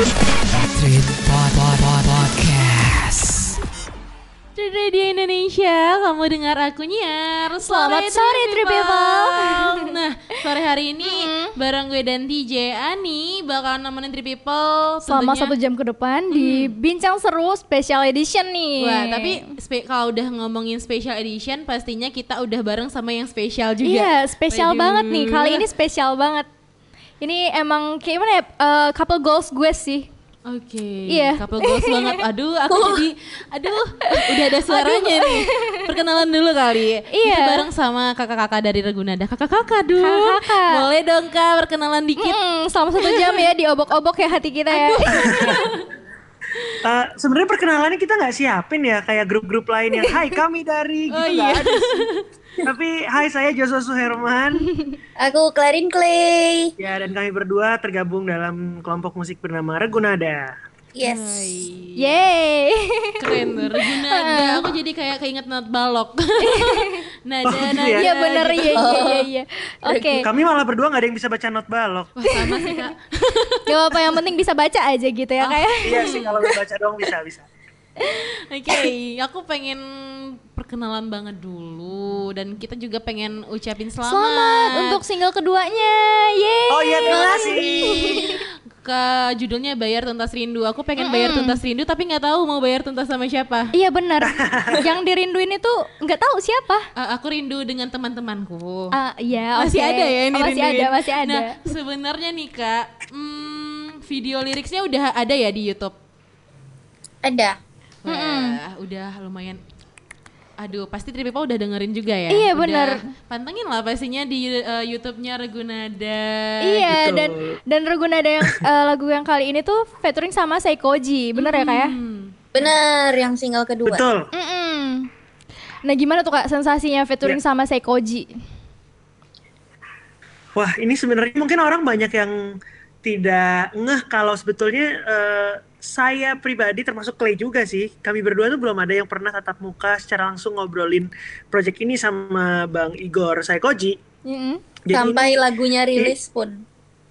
Street Pod Pod Pod Podcast. Street Radio Indonesia, kamu dengar aku nyiar. Selamat sore, True People. Nah, sore hari ini bareng gue dan DJ Ani bakal nemenin True People Selama tentunya- satu jam ke depan di Bincang Seru Special Edition nih. Wah, tapi spe- kalau udah ngomongin special edition, pastinya kita udah bareng sama yang spesial juga. Iya, spesial Waduh. banget nih. Kali ini spesial banget. Ini emang kayak gimana ya? eh, couple goals gue sih. Oke, Iya. couple goals banget. Aduh, aku jadi, aduh, udah ada suaranya nih. Perkenalan dulu kali. Iya. Kita bareng sama kakak-kakak dari Ragunada. Kakak-kakak, duh. Kakak-kakak. Boleh dong kak, perkenalan dikit. Mm, selama satu jam ya diobok-obok ya hati kita ya. Eh, sebenarnya perkenalannya kita nggak siapin ya kayak grup-grup lain yang Hai kami dari gitu Oh, iya. ada sih. Tapi Hai saya Joshua Suherman Aku Clarin Clay. ya dan kami berdua tergabung dalam kelompok musik bernama Regunada. Yes. Yeay. Keren tuh, Ragunada. Aku jadi kayak keinget nat balok. nada, Oh, nada. ya? Iya bener gitu. iya iya iya, iya. Oke. Kami malah berdua nggak ada yang bisa baca not balok. Wah, sama sih kak. Gak apa yang penting bisa baca aja gitu ya kayak. iya sih kalau baca doang bisa bisa. Oke, aku pengen perkenalan banget dulu dan kita juga pengen ucapin selamat, Selamat untuk single keduanya. Yeay. Oh iya terima kasih. Ke judulnya Bayar Tuntas Rindu. Aku pengen bayar tuntas rindu tapi nggak tahu mau bayar tuntas sama siapa. Iya benar. yang dirinduin itu nggak tahu siapa. Eh, aku rindu dengan teman-temanku. Ah, iya, masih ada ya ini Oh, masih rinduin? ada, masih ada. Nah, sebenarnya nih Kak, hmm, video liriknya udah ada ya di YouTube. Ada. Wah, udah lumayan Aduh, pasti Tripipa udah dengerin juga ya. Iya, Udah bener. Pantengin lah pastinya di eh, YouTube-nya Regunada. Iya Betul. dan dan Regunada yang eh, lagu yang kali ini tuh featuring sama Seikoji, bener ya kak ya? Hmm. Bener yang single kedua. Betul. Nah gimana tuh kak sensasinya featuring Ya. sama Seikoji? Wah ini sebenarnya mungkin orang banyak yang tidak ngeh kalau sebetulnya eh, saya pribadi termasuk Clay juga sih. Kami berdua tuh belum ada yang pernah tatap muka secara langsung ngobrolin project ini sama Bang Igor Saikoji. Mm-mm. Jadi Sampai lagunya rilis pun.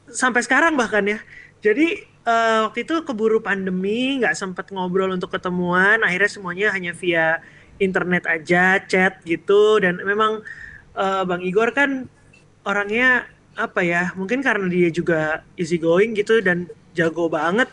sampai sekarang bahkan ya. Jadi eh, waktu itu keburu pandemi, nggak sempat ngobrol untuk ketemuan. Akhirnya semuanya hanya via internet aja, chat gitu. Dan memang eh, Bang Igor kan orangnya apa ya? Mungkin karena dia juga easy going gitu dan jago banget.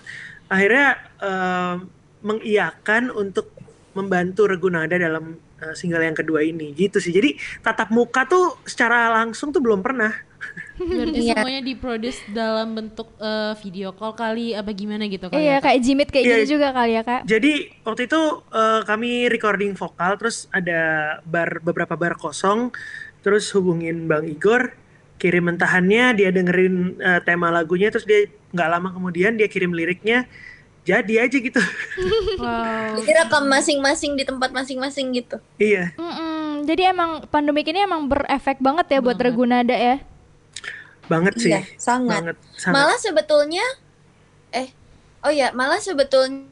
Akhirnya eh, mengiyakan untuk membantu Regunada dalam eh, single yang kedua ini gitu sih. Jadi tatap muka tuh secara langsung tuh belum pernah. Berarti Iya. semuanya diproduce dalam bentuk eh, video call kali apa gimana gitu kali Iya ya, Kak? kayak Jimit kayak Iya. gitu juga kali ya kak? Jadi waktu itu eh, kami recording vokal, terus ada bar beberapa bar kosong, terus hubungin Bang Igor, kirim mentahannya, dia dengerin eh, tema lagunya, terus dia nggak lama kemudian dia kirim liriknya, jadi aja gitu. Wow. Jadi rekam masing-masing di tempat masing-masing gitu. iya, Mm-mm. Jadi emang pandemik ini emang berefek banget ya buat Regunada ya? banget sih. Iya, sangat. Banget, sangat. Malah sebetulnya eh oh ya, malah sebetulnya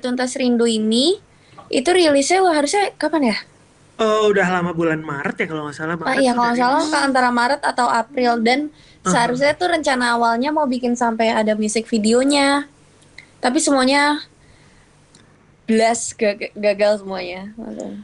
Tuntas Rindu ini itu rilisnya wah, harusnya kapan ya? Oh, udah lama bulan Maret ya kalau nggak salah. Ah, Maret iya udah kalau nggak salah ke antara Maret atau April dan seharusnya tuh rencana awalnya mau bikin sampai ada musik videonya. Tapi semuanya belas gag- gagal semuanya. Maksudnya.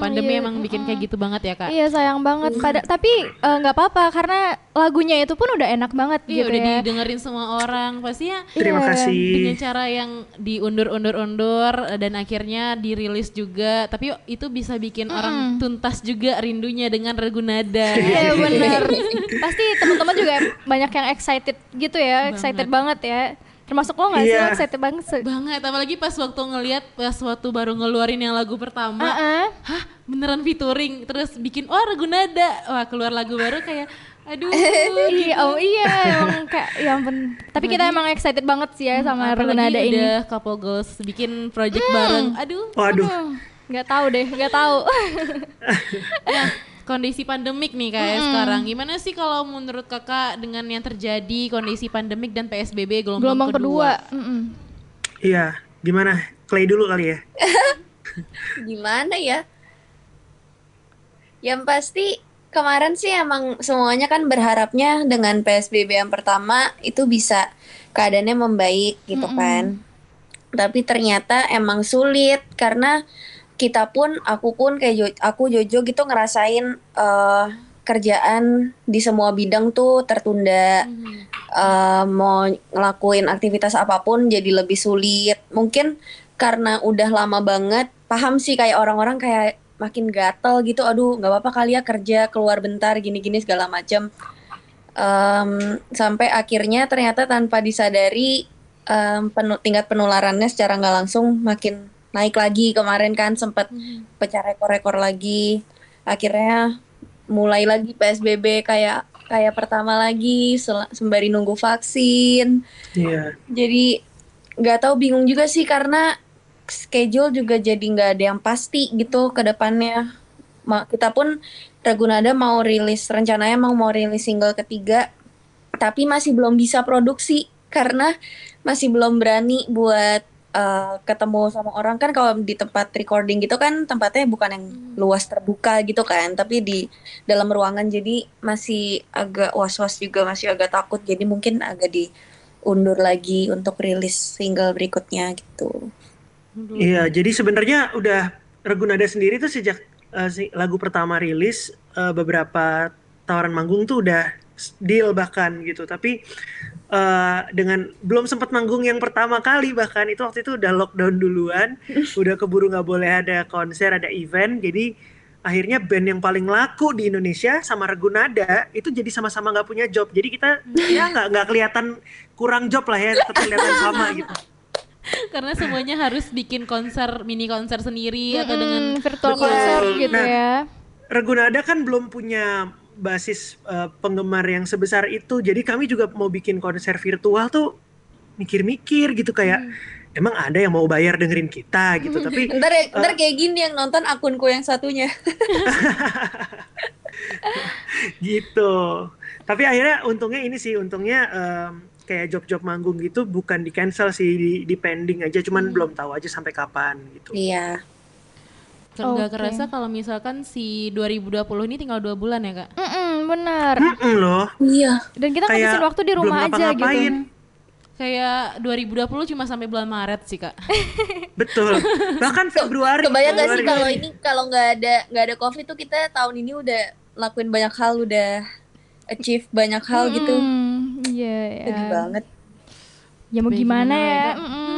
Pandemi iya. emang bikin kayak gitu banget ya kak. Iya sayang banget. Pada tapi eh, nggak apa-apa karena lagunya itu pun udah enak banget Iya gitu udah ya. didengerin semua orang pastinya Terima Iya. kasih. dengan cara yang diundur-undur-undur dan akhirnya dirilis juga tapi itu bisa bikin orang tuntas juga rindunya dengan Regunada Iya benar. Pasti teman-teman juga banyak yang excited gitu ya, excited banget ya. Termasuk lo nggak sih Iya. lo excited banget? banget apalagi pas waktu ngelihat pas waktu baru ngeluarin yang lagu pertama Heeh. hah beneran featuring terus bikin oh Regunada wah keluar lagu baru kayak aduh Iya, oh iya emang kayak ya ampun. Tapi kita emang excited banget sih ya sama apalagi Regunada ini. udah couple goals bikin project bareng aduh Waduh, Hmm, Nggak tahu deh, nggak tahu. Nah, kondisi pandemik nih kayak sekarang. Gimana sih kalau menurut kakak dengan yang terjadi kondisi pandemik dan PSBB gelombang, Gelombang kedua? kedua. Mm-mm. iya. Gimana? Clay dulu kali ya. Gimana ya? Yang pasti kemarin sih emang semuanya kan berharapnya dengan PSBB yang pertama itu bisa keadaannya membaik gitu kan. Tapi ternyata emang sulit karena kita pun aku pun kayak Jo- aku Jojo gitu ngerasain eh, kerjaan di semua bidang tuh tertunda. Eh, mau ngelakuin aktivitas apa pun jadi lebih sulit. Mungkin karena udah lama banget, paham sih kayak orang-orang kayak makin gatel gitu. Aduh, nggak apa-apa kali ya kerja keluar bentar gini-gini segala macam. Em, sampai akhirnya ternyata tanpa disadari em, penu- tingkat penularannya secara nggak langsung makin naik lagi kemarin kan sempat pecah rekor-rekor lagi. Akhirnya mulai lagi PSBB kayak kayak pertama lagi sembari nunggu vaksin. Iya. Jadi nggak tahu bingung juga sih karena schedule juga jadi nggak ada yang pasti gitu ke depannya. Ma- kita pun Ragunada mau rilis rencananya mau mau rilis single ketiga tapi masih belum bisa produksi karena masih belum berani buat eh, ketemu sama orang kan kalau di tempat recording gitu kan tempatnya bukan yang luas terbuka gitu kan tapi di dalam ruangan jadi masih agak was-was juga masih agak takut. Jadi mungkin agak diundur lagi untuk rilis single berikutnya gitu. Iya, jadi sebenarnya udah Ragunada sendiri tuh sejak si lagu pertama rilis eh, beberapa tawaran manggung tuh udah deal bahkan gitu. Tapi eh, dengan belum sempat manggung yang pertama kali bahkan itu waktu itu udah lockdown duluan, udah keburu nggak boleh ada konser, ada event. Jadi akhirnya band yang paling laku di Indonesia sama Ragunada itu jadi sama-sama nggak punya job. Jadi kita ya nggak nggak kelihatan kurang job lah ya, tetap kelihatan sama gitu. Karena semuanya harus bikin konser, mini konser sendiri atau dengan virtual concert gitu Nah, ya. Ragunada kan belum punya basis eh, penggemar yang sebesar itu. Jadi kami juga mau bikin konser virtual tuh mikir-mikir gitu kayak emang ada yang mau bayar dengerin kita gitu. Tapi Ntar, ya- ntar kayak gini yang nonton akunku yang satunya. gitu. Tapi akhirnya untungnya ini sih untungnya em, kayak job-job manggung gitu bukan di cancel sih di, di pending aja. Cuman belum tahu aja sampai kapan gitu. Iya. Nggak Oke. kerasa kalau misalkan si 2020 ini tinggal dua bulan ya kak? Mm-mm, benar. Mm-mm loh. Iya. Dan kita Kayak ngabisin waktu di belum rumah aja gitu. ngapa-ngapain. Kayak 2020 cuma sampai bulan Maret sih kak. Betul. Bahkan Februari. Kebayang gak sih kalau ini kalau nggak ada nggak ada covid tuh kita tahun ini udah lakuin banyak hal udah achieve banyak hal gitu. Mm, Iya, ya. Sedih banget. Ya mau Ya, gimana gimana ya? ya, Kak? Mm-mm.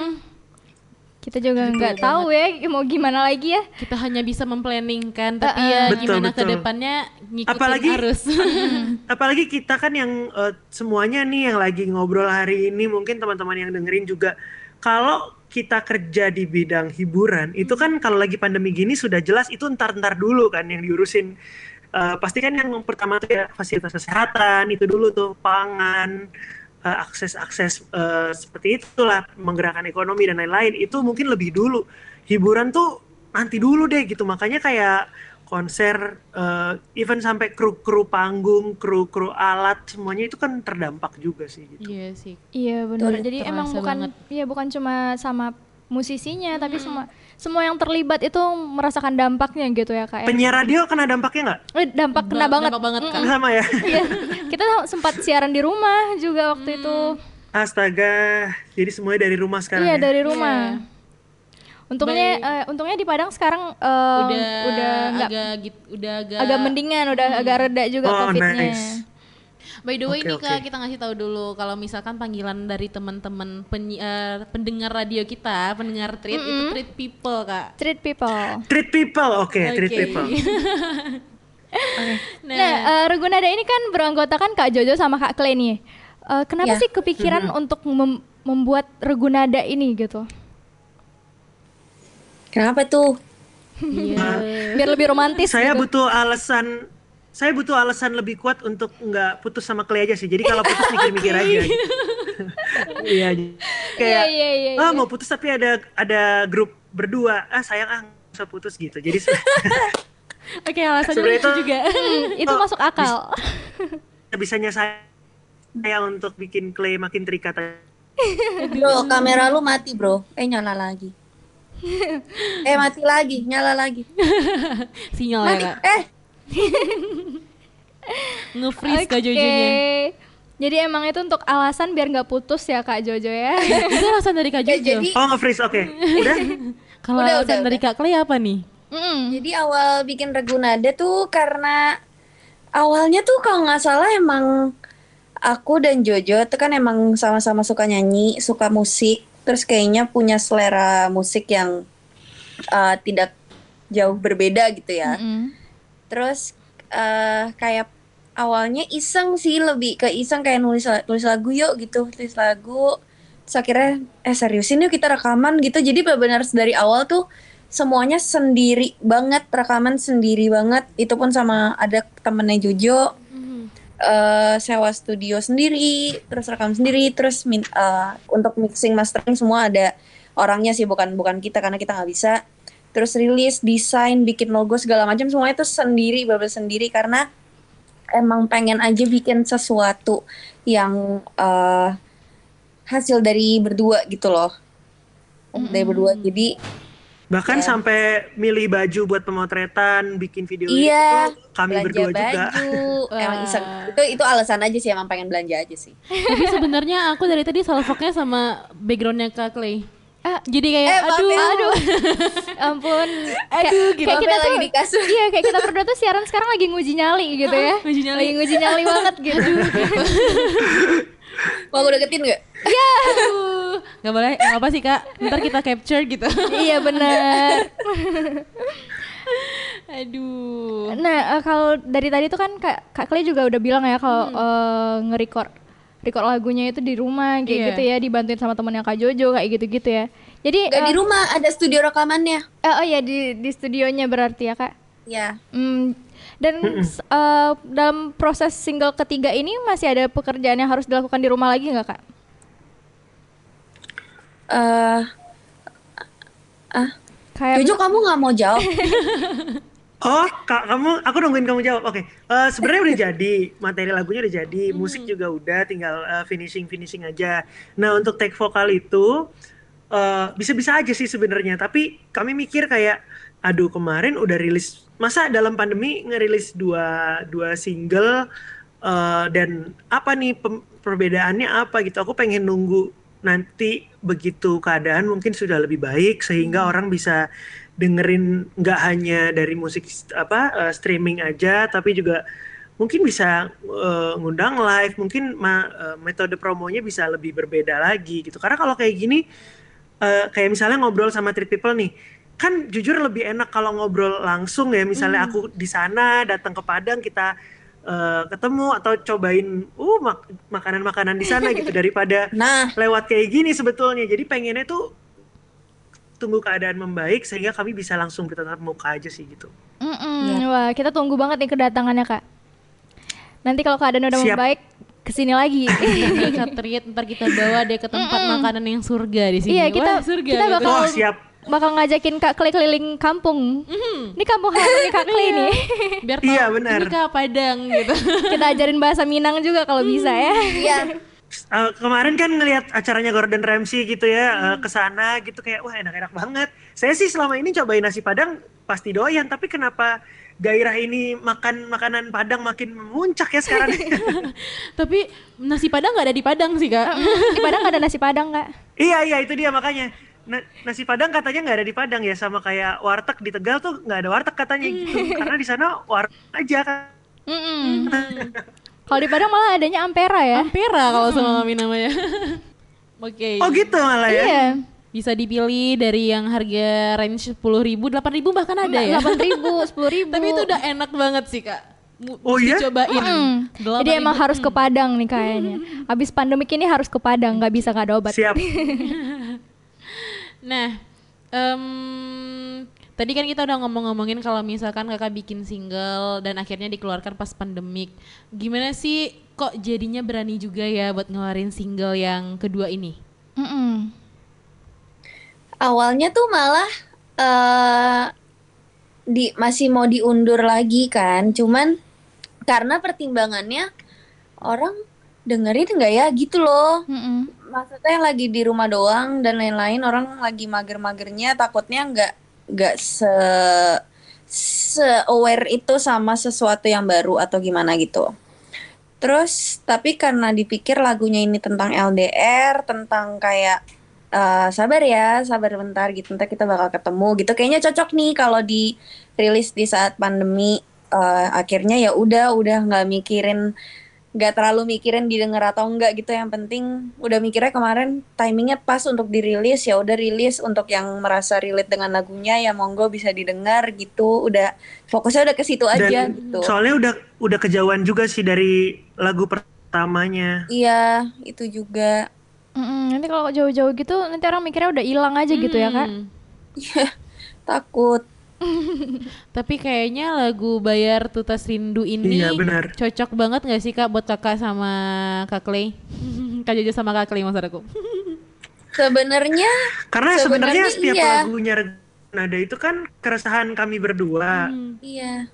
Kita juga nggak tahu ya mau gimana lagi ya. Kita hanya bisa memplanningkan, tapi Uh-uh. ya Betul, gimana ke betul. depannya ngikutin Apalagi- arus. apalagi kita kan yang eh, semuanya nih yang lagi ngobrol hari ini mungkin teman-teman yang dengerin juga kalau kita kerja di bidang hiburan itu kan kalau lagi pandemi gini sudah jelas itu ntar-ntar dulu kan yang diurusin Eh, pasti kan yang pertama tuh ya fasilitas kesehatan itu dulu tuh pangan eh, akses-akses eh, seperti itulah menggerakkan ekonomi dan lain-lain itu mungkin lebih dulu hiburan tuh nanti dulu deh gitu makanya kayak konser eh, even sampai kru-kru panggung kru-kru alat semuanya itu kan terdampak juga sih gitu Iya sih. Iya benar. Jadi emang bukan banget. iya bukan cuma sama musisinya tapi semua semua yang terlibat itu merasakan dampaknya gitu ya kak. ya. penyiar radio kena dampaknya nggak Eh, dampak kena Ba- banget. dampak banget, Kak. sama ya Iya. Kita sempat siaran di rumah juga waktu itu. astaga jadi semuanya dari rumah sekarang Iya ya dari rumah. Untungnya eh, untungnya di Padang sekarang eh, udah udah agak gitu, udah agak, agak mendingan, udah agak reda juga oh covidnya. nice By the way Oke, nih oke. kak kita ngasih tahu dulu kalau misalkan panggilan dari teman-teman penyi- eh, pendengar radio kita, pendengar treat itu treat people kak. Treat people. treat people oke treat Oke. people Nah, Nah, eh, Regunada ini kan beranggotakan Kak Jojo sama Kak Clay nih. Eh, kenapa Ya. sih kepikiran untuk mem- membuat Regunada ini gitu? Kenapa tuh? iya. Biar lebih romantis saya gitu. butuh alasan saya butuh alasan lebih kuat untuk nggak putus sama Clay aja sih jadi kalau putus mikir-mikir aja gitu. iya kayak Iya, iya, iya, ah iya. mau putus tapi ada ada grup berdua ah sayang ah nggak usah putus gitu jadi Oke alasannya Sebenarnya lucu itu- juga. Hmm, itu Oh, masuk akal. bisanya saya saya untuk bikin Clay makin terikat aja. Bro, kamera lu mati, Bro. Eh nyala lagi. eh mati lagi, nyala lagi. Sinyal ya Mati. kak. Eh, nge-freeze Kak Oke. Jojonya. Jadi emang itu untuk alasan biar nggak putus ya Kak Jojo ya. Itu alasan dari Kak Ya, Jojo. jadi Oh nge-freeze, oke. Udah? Kalau Udah, alasan udah, dari Kak Clay apa nih? Mm-mm. Jadi awal bikin regu nada tuh karena awalnya tuh kalau nggak salah emang aku dan Jojo tuh kan emang sama-sama suka nyanyi, suka musik, terus kayaknya punya selera musik yang uh, tidak jauh berbeda gitu ya. Mm-mm. Terus eh kayak awalnya iseng sih lebih ke iseng kayak nulis tulis lagu yuk gitu, tulis lagu. Terus akhirnya eh seriusin yuk kita rekaman gitu. Jadi benar-benar dari awal tuh semuanya sendiri banget, rekaman sendiri banget. Itu pun sama ada temennya Jojo. eh sewa studio sendiri, terus rekam sendiri, terus min- eh, untuk mixing mastering semua ada orangnya sih bukan bukan kita karena kita nggak bisa. Terus rilis, desain, bikin logo segala macam semuanya itu sendiri, bener sendiri karena emang pengen aja bikin sesuatu yang eh, hasil dari berdua gitu loh. Dari berdua. Jadi Bahkan Ya. sampai milih baju buat pemotretan, bikin video iya, itu kami belanja berdua juga. baju. emang Wah. iseng. Itu itu alasan aja sih emang pengen belanja aja sih. Tapi sebenarnya aku dari tadi salfoknya sama backgroundnya Kak Clay. Ah, Jadi kayak Eh, aduh, ya. aduh. ampun. Aduh, gitu. Kayak kita ya, tuh lagi di kasur. Iya, kayak kita berdua tuh siaran sekarang lagi nguji nyali gitu ya. Nguji nyali. Lagi nguji nyali banget gitu. Mau aku deketin nggak? Aduh. Gak boleh, gak apa sih Kak. Ntar kita capture gitu. iya benar. aduh. Nah, eh, kalau dari tadi tuh kan Kak, Kak Clay juga udah bilang ya kalau eh, nge-record record lagunya itu di rumah kayak Iya. gitu ya, dibantuin sama temennya Kak Jojo kayak gitu-gitu ya. Jadi Gak di eh, rumah, ada studio rekamannya. eh, oh ya di di studionya berarti ya, Kak. Ya. Hmm, dan eh, dalam proses single ketiga ini masih ada pekerjaan yang harus dilakukan di rumah lagi nggak kak? eh ah, Kayak Jojo kamu nggak mau jawab? Oh, kak, kamu, aku nungguin kamu jawab. Oke, Eh, sebenarnya udah jadi, materi lagunya udah jadi, musik juga udah, tinggal finishing finishing aja. Nah, untuk take vokal itu eh, bisa-bisa aja sih sebenarnya, tapi kami mikir kayak, aduh kemarin udah rilis, masa dalam pandemi ngerilis dua dua single eh, dan apa nih perbedaannya apa gitu? Aku pengen nunggu nanti begitu keadaan mungkin sudah lebih baik sehingga orang bisa dengerin nggak hanya dari musik apa eh, streaming aja tapi juga mungkin bisa eh, ngundang live mungkin ma- eh, metode promonya bisa lebih berbeda lagi gitu. Karena kalau kayak gini eh, kayak misalnya ngobrol sama treat people nih kan jujur lebih enak kalau ngobrol langsung ya. Misalnya aku di sana datang ke Padang kita eh, ketemu atau cobain uh mak- makanan-makanan di sana gitu daripada Nah, lewat kayak gini sebetulnya. Jadi pengennya tuh tunggu keadaan membaik sehingga kami bisa langsung bertatap muka aja sih gitu. Mm-mm. Wah, kita tunggu banget nih kedatangannya, Kak. Nanti kalau keadaan udah Siap. membaik, ke sini lagi. Kak Triet, ntar kita bawa deh ke tempat makanan yang surga di sini. Iya, kita- Wah, surga. kita gitu. bakal- Oh siap. Bakal ngajakin Kak Clay keliling kampung. Ini kampung halamannya Kak Clay nih. Biar tahu Iya, benar. ini Kak Padang gitu. kita ajarin bahasa Minang juga kalau bisa ya. iya. Eh, kemarin kan ngelihat acaranya Gordon Ramsay gitu ya eh, ke sana gitu kayak wah enak-enak banget. Saya sih selama ini cobain nasi Padang pasti doyan tapi kenapa daerah ini makan makanan Padang makin memuncak ya sekarang? Tapi nasi Padang nggak ada di Padang sih Kak. Di Padang nggak ada nasi Padang, Kak. iya iya itu dia makanya. Na- nasi Padang katanya nggak ada di Padang ya sama kayak warteg di Tegal tuh nggak ada warteg katanya gitu karena di sana warteg aja kan. Mm-mm. Kalau di Padang malah adanya Ampera ya. Ampera kalau sama mami namanya. Oke. Oh gitu malah ya. Iya. Bisa dipilih dari yang harga range 10.000 ribu, ribu bahkan ada ya. Delapan ribu, sepuluh ribu. Tapi itu udah enak banget sih kak. Oh iya? cobain. Mm. Jadi 8.000. emang harus ke Padang nih kayaknya. Habis pandemik ini harus ke Padang, nggak bisa nggak ada obat. Siap. Nah, em, tadi kan kita udah ngomong-ngomongin kalau misalkan kakak bikin single dan akhirnya dikeluarkan pas pandemik. Gimana sih kok jadinya berani juga ya buat ngeluarin single yang kedua ini? Mm-mm. Awalnya tuh malah eh di masih mau diundur lagi kan, cuman karena pertimbangannya orang dengerin nggak ya gitu loh. Mm-mm. Maksudnya lagi di rumah doang dan lain-lain orang lagi mager-magernya takutnya nggak nggak se se aware itu sama sesuatu yang baru atau gimana gitu. Terus tapi karena dipikir lagunya ini tentang LDR, tentang kayak eh, sabar ya, sabar bentar gitu, ntar kita bakal ketemu gitu. Kayaknya cocok nih kalau di rilis di saat pandemi. Eh, akhirnya ya udah, udah nggak mikirin, nggak terlalu mikirin didengar atau enggak gitu. Yang penting udah mikirnya kemarin timingnya pas untuk dirilis ya udah rilis untuk yang merasa relate dengan lagunya ya monggo bisa didengar gitu. Udah fokusnya udah ke situ aja Dan gitu. soalnya udah udah kejauhan juga sih dari lagu pertamanya. Iya, itu juga. Mm-mm, nanti kalau jauh-jauh gitu nanti orang mikirnya udah hilang aja gitu ya kak. Hmm. Takut. Tapi kayaknya lagu Bayar Tutas Rindu ini Iya, benar. cocok banget gak sih kak buat kakak sama kak Clay? kak Jojo sama kak Clay maksud aku. Sebenarnya Karena sebenarnya setiap iya. lagunya Nada itu kan keresahan kami berdua. iya.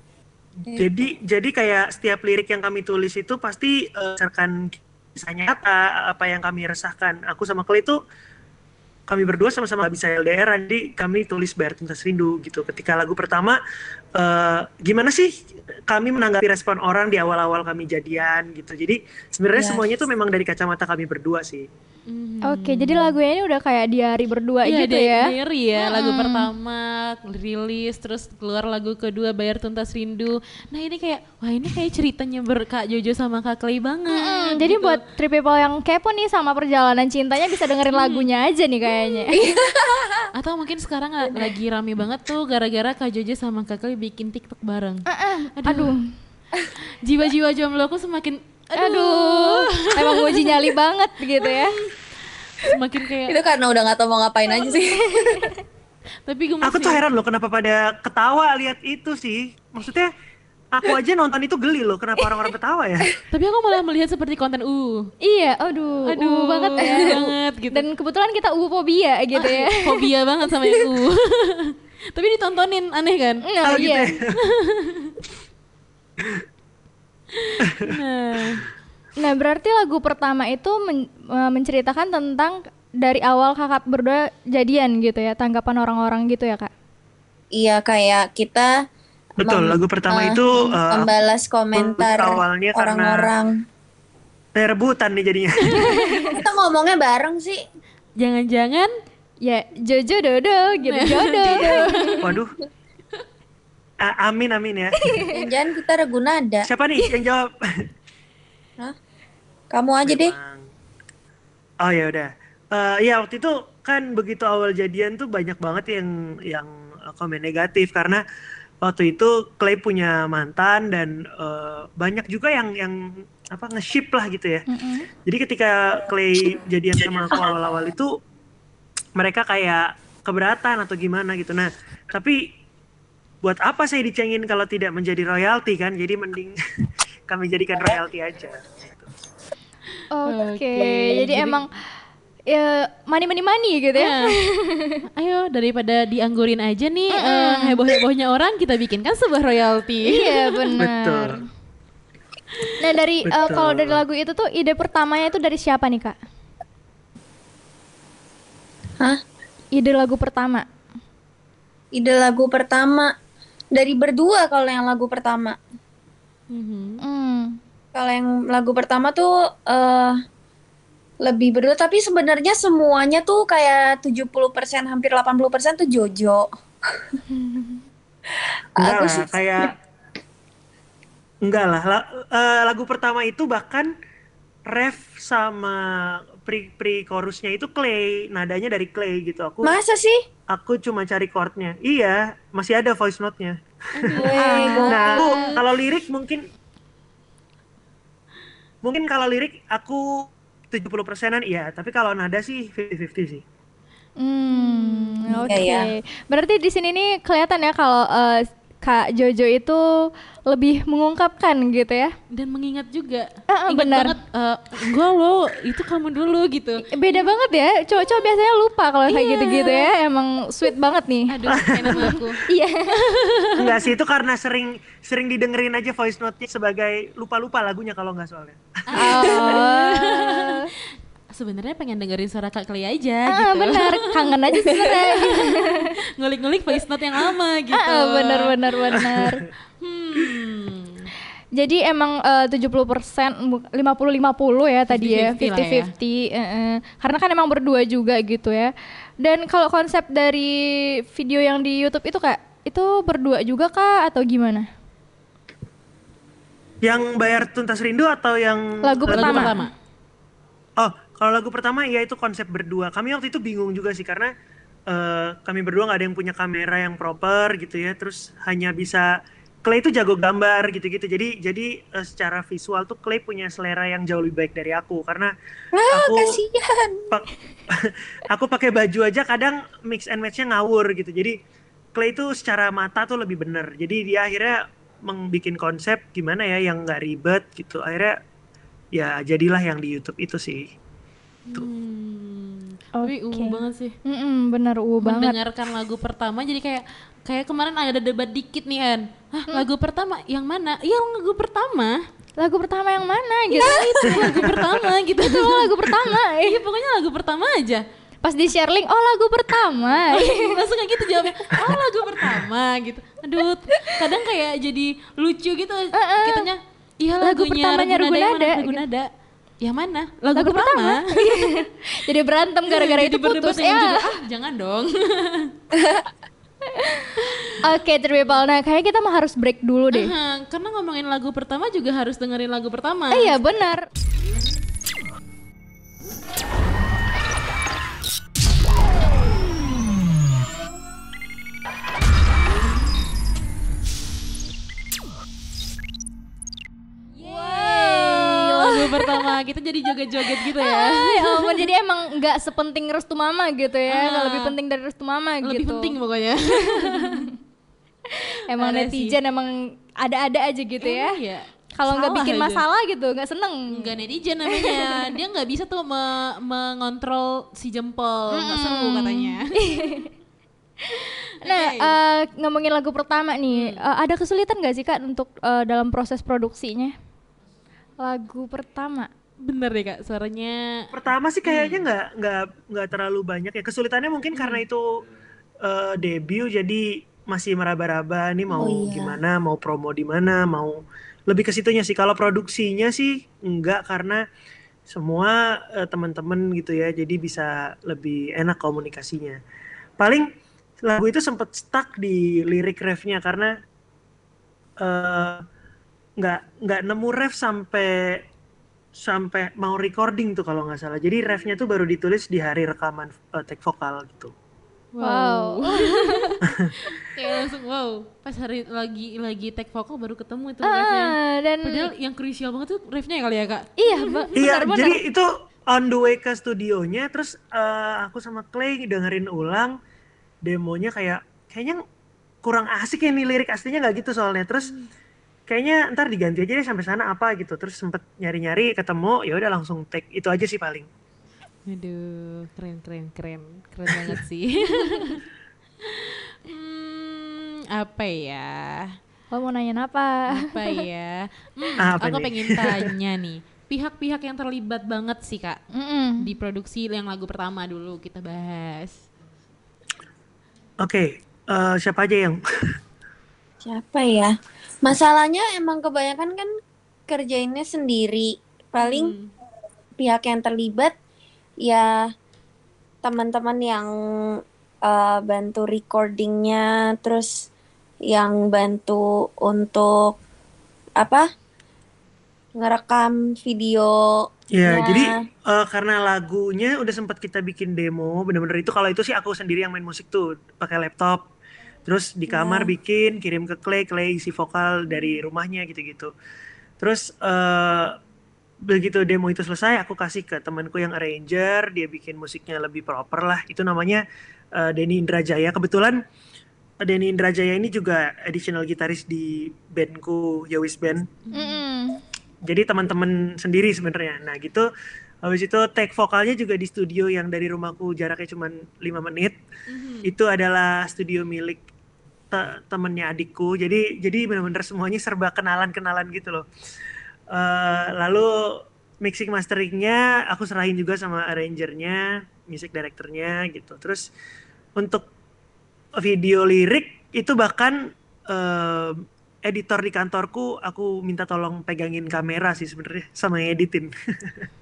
Jadi jadi kayak setiap lirik yang kami tulis itu pasti eh, berdasarkan kisah nyata apa yang kami resahkan. Aku sama Clay itu kami berdua sama-sama bisa LDR, jadi kami tulis Bayar Tuntas Rindu gitu. Ketika lagu pertama, eh, gimana sih kami menanggapi respon orang di awal-awal kami jadian gitu. Jadi sebenarnya Yes. semuanya itu memang dari kacamata kami berdua sih. Oke, jadi lagunya ini udah kayak diary berdua Iya, gitu dari- ya. dari ya, lagu pertama rilis, terus keluar lagu kedua Bayar Tuntas Rindu. Nah ini kayak, wah ini kayak ceritanya ber Kak Jojo sama Kak Clay banget. Mm, jadi gitu. buat three people yang kepo nih sama perjalanan cintanya bisa dengerin lagunya aja nih kayaknya. Atau mungkin sekarang la- lagi rame banget tuh gara-gara Kak Jojo sama Kak Clay bikin TikTok bareng. Aduh. Jiwa-jiwa jomblo aku semakin, aduh, Aduh, emang uji nyali banget gitu ya. semakin kayak, Itu karena udah nggak tahu mau ngapain aja sih. tapi gue Aku tuh heran loh kenapa pada ketawa lihat itu sih. Maksudnya aku aja nonton itu geli loh kenapa orang-orang ketawa ya. Tapi aku malah melihat seperti konten uh. Iya, aduh, Aduh, uh banget ya. banget gitu. Dan kebetulan kita uh fobia gitu ya. Fobia banget sama yang uh. Tapi ditontonin aneh kan? Oh, gitu iya. ya. Nah, Nah, berarti lagu pertama itu men- eh, menceritakan tentang dari awal kakak berdua jadian gitu ya, tanggapan orang-orang gitu ya, Kak. Iya kayak kita Betul, lagu pertama eh, itu uh, membalas komentar awalnya karena- orang-orang. rebutan nih jadinya. Kita ngomongnya bareng sih. jangan-jangan Ya, Jojo Dodo gitu, Jodo. Waduh. A- amin amin ya. Jangan kita regu nada. Siapa nih yang jawab? Hah? Kamu aja deh. Oh ya udah. Eh, ya waktu itu kan begitu awal jadian tuh banyak banget yang yang eh, komen negatif karena waktu itu Clay punya mantan dan eh, banyak juga yang yang apa nge-ship lah gitu ya. Jadi ketika Clay jadian sama aku awal-awal itu mereka kayak keberatan atau gimana gitu. Nah, tapi buat apa saya dicengin kalau tidak menjadi royalti kan? Jadi mending kami jadikan royalti aja. Oke, Oke, jadi, jadi- emang ya money money money gitu ya. ayo daripada dianggurin aja nih eh, heboh-hebohnya orang kita bikinkan sebuah royalti. iya, benar. Betul. Nah, dari Betul. kalau dari lagu itu tuh ide pertamanya itu dari siapa nih, Kak? Hah? Ide lagu pertama. Ide lagu pertama dari berdua kalau yang lagu pertama. Mhm. Hmm. Kalau yang lagu pertama tuh eh lebih berdua tapi sebenarnya semuanya tuh kayak 70% hampir 80% tuh Jojo. Enggak lah, sih- kayak enggak lah. La- eh, lagu pertama itu bahkan ref sama pre pre chorusnya itu Clay, nadanya dari Clay gitu. Aku Masa sih? aku cuma cari chordnya. Iya, masih ada voice note-nya. Gua- Nah, aku kalau lirik mungkin mungkin kalau lirik aku 70 persenan iya, tapi kalau nada sih 50-50 sih. Hmm, oke. Iya, ya. Berarti di sini nih kelihatan ya kalau eh, Kak Jojo itu lebih mengungkapkan gitu ya. Dan mengingat juga. Ah, ah, Ingat benar. banget eh, enggak lo, itu kamu dulu gitu. Beda banget ya. Cowok-cowok biasanya lupa kalau kayak Iya. gitu-gitu ya. Emang sweet banget nih. Aduh, enak aku. Iya. Enggak sih itu karena sering sering didengerin aja voice note-nya sebagai lupa-lupa lagunya kalau nggak soalnya. Oh. Sebenarnya pengen dengerin suara Kak Clay aja ah, gitu. benar. Kangen aja sebenarnya. Ngulik-ngulik voice note yang lama gitu. Ah, benar benar benar. Hmm. Jadi emang eh, 70% 50-50 ya tadi ya, 50-50 lah ya. 50-50. eh, eh. Karena kan emang berdua juga gitu ya. Dan kalau konsep dari video yang di YouTube itu Kak, itu berdua juga Kak atau gimana? Yang bayar tuntas rindu atau yang Lagu Lagu pertama. pertama. Oh, kalau lagu pertama ya itu konsep berdua. Kami waktu itu bingung juga sih karena eh, kami berdua nggak ada yang punya kamera yang proper gitu ya. Terus hanya bisa Clay itu jago gambar gitu-gitu. Jadi jadi eh, secara visual tuh Clay punya selera yang jauh lebih baik dari aku karena Ah, aku kasihan. pak- aku pakai baju aja kadang mix and matchnya ngawur gitu. Jadi Clay itu secara mata tuh lebih bener. Jadi dia akhirnya membuat konsep gimana ya yang nggak ribet gitu. Akhirnya ya jadilah yang di YouTube itu sih. Hmm. Tapi Oke. ungu banget sih. Mm-mm, bener uh banget. Mendengarkan lagu pertama jadi kayak kayak kemarin ada debat dikit nih An. Hah, Hmm. lagu pertama yang mana? Yang lagu pertama. Lagu pertama yang mana gitu? itu lagu pertama gitu. itu lagu pertama. Iya pokoknya lagu pertama aja. Pas di share link, oh lagu pertama. Langsung kayak gitu jawabnya. Oh lagu pertama gitu. Aduh, kadang kayak jadi lucu gitu. Kitanya, iya Lagu lagunya pertamanya Ragu Nada, yang mana? Lagu, Lagu pertama. Jadi berantem gara-gara itu putus ya. juga, ah, jangan dong. Oke, Triple. Nah, kayaknya kita mah harus break dulu deh. Aha, Karena ngomongin lagu pertama juga harus dengerin lagu pertama. Eh, iya, benar. Pertama kita jadi joget-joget gitu ya. Ah, ya ampun, jadi emang nggak sepenting restu mama gitu ya. Nggak lebih penting dari restu mama Lebih gitu. penting pokoknya. Emang Parah netizen emang ada-ada aja gitu ya. Iya. Kalau nggak bikin aja. masalah gitu, nggak seneng. Enggak netizen namanya. Dia nggak bisa tuh me- mengontrol si jempol. Nggak seru katanya. Nah, eh, ngomongin lagu pertama nih, Hmm. eh, ada kesulitan nggak sih kak untuk eh, dalam proses produksinya? Lagu pertama. Bener deh kak, suaranya Pertama sih kayaknya nggak nggak nggak terlalu banyak ya. Kesulitannya mungkin karena itu eh, debut jadi masih meraba-raba nih mau Oh, iya. gimana, mau promo di mana, mau lebih ke situnya sih. Kalau produksinya sih enggak karena semua eh, teman-teman gitu ya, jadi bisa lebih enak komunikasinya. Paling lagu itu sempet stuck di lirik refnya karena eh, nggak nggak nemu ref sampai sampai mau recording tuh kalau nggak salah. Jadi refnya tuh baru ditulis di hari rekaman eh, take vokal gitu. Wow. kayak langsung wow. Pas hari lagi lagi take vokal baru ketemu itu refnya. Ah, dan Padahal yang krusial banget tuh refnya kali ya kak. iya, Iya, jadi itu on the way ke studionya, terus eh, aku sama Clay dengerin ulang demonya kayak kayaknya kurang asik ya nih lirik aslinya nggak gitu soalnya. Terus kayaknya ntar diganti aja deh sampai sana apa gitu. Terus sempet nyari-nyari ketemu, ya udah langsung take itu aja sih paling. Aduh, keren keren keren. Keren banget sih. hmm, apa ya? Lo mau nanyain apa? Apa ya? Hmm, Apa aku nih? pengen tanya nih. Pihak-pihak yang terlibat banget sih kak Mm-mm. di produksi yang lagu pertama dulu kita bahas. Oke, eh, siapa aja yang Siapa ya? Masalahnya emang kebanyakan kan kerjainnya sendiri. Paling Hmm. pihak yang terlibat ya teman-teman yang uh, bantu recordingnya, terus yang bantu untuk apa? ngerekam video. Ya, jadi eh, karena lagunya udah sempat kita bikin demo, bener-bener itu kalau itu sih aku sendiri yang main musik tuh pakai laptop, terus di kamar bikin, kirim ke Clay, Clay isi vokal dari rumahnya gitu-gitu. Terus eh begitu demo itu selesai, aku kasih ke temanku yang arranger, dia bikin musiknya lebih proper lah. Itu namanya eh, Denny Indrajaya. Kebetulan Denny Indrajaya ini juga additional gitaris di bandku Yowis Band Mm-mm. jadi teman-teman sendiri sebenarnya. Nah gitu, habis itu take vokalnya juga di studio yang dari rumahku jaraknya cuma 5 menit. Itu adalah studio milik te- temennya adikku. Jadi jadi benar-benar semuanya serba kenalan-kenalan gitu loh. Eh, lalu mixing masteringnya aku serahin juga sama arrangernya, music directornya gitu. Terus untuk video lirik itu bahkan eh, editor di kantorku aku minta tolong pegangin kamera sih sebenarnya sama editin.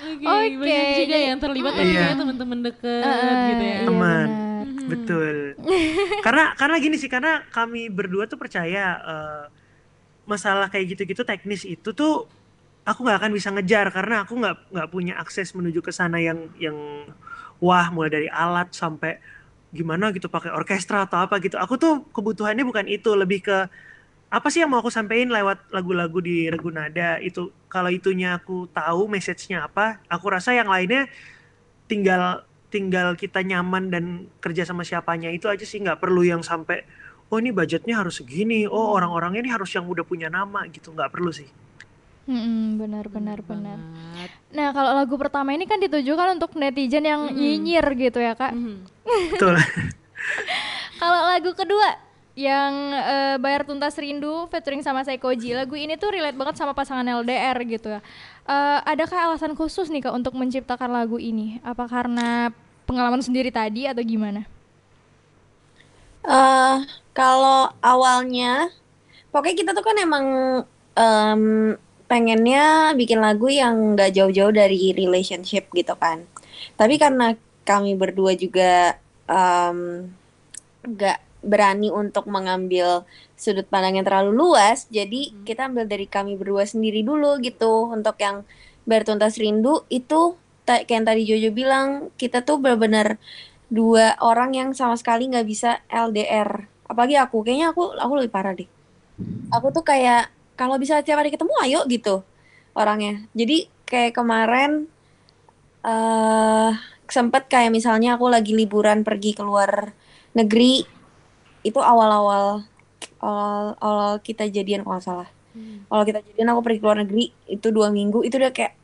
Oke, Oke, banyak juga jadi- yang terlibat tapi Iya. kayak teman-teman deket Eh, gitu ya. iya Teman. benar. Betul. karena karena gini sih karena kami berdua tuh percaya eh, masalah kayak gitu-gitu teknis itu tuh aku nggak akan bisa ngejar karena aku nggak nggak punya akses menuju ke sana yang yang wah mulai dari alat sampai gimana gitu pakai orkestra atau apa gitu. Aku tuh kebutuhannya bukan itu, lebih ke apa sih yang mau aku sampaikan lewat lagu-lagu di Regu Nada itu. Kalau itunya aku tahu message-nya apa, aku rasa yang lainnya tinggal tinggal kita nyaman dan kerja sama siapanya itu aja sih nggak perlu yang sampai oh ini budgetnya harus segini oh orang-orangnya ini harus yang udah punya nama gitu nggak perlu sih Mm-mm, benar benar benar. Banget. Nah, kalau lagu pertama ini kan ditujukan untuk netizen yang nyinyir gitu ya, Kak. Mhm. betul Kalau lagu kedua yang eh, Bayar Tuntas Rindu featuring sama Seikoji. Lagu ini tuh relate banget sama pasangan LDR gitu ya. Eh, adakah alasan khusus nih Kak untuk menciptakan lagu ini? Apa karena pengalaman sendiri tadi atau gimana? Eh, kalau awalnya, pokoknya kita tuh kan emang em, pengennya bikin lagu yang nggak jauh-jauh dari relationship gitu kan. Tapi karena kami berdua juga em, nggak berani untuk mengambil sudut pandang yang terlalu luas, jadi kita ambil dari kami berdua sendiri dulu gitu. Untuk yang bertuntas rindu itu kayak yang tadi Jojo bilang, kita tuh benar-benar dua orang yang sama sekali nggak bisa LDR. Apalagi aku, kayaknya aku aku lebih parah deh. Aku tuh kayak kalau bisa tiap hari ketemu ayo gitu orangnya. Jadi kayak kemarin eh sempet kayak misalnya aku lagi liburan pergi keluar negeri itu awal-awal awal awal kita jadian kalau salah. Kalau kita jadian aku pergi keluar negeri itu dua minggu itu udah kayak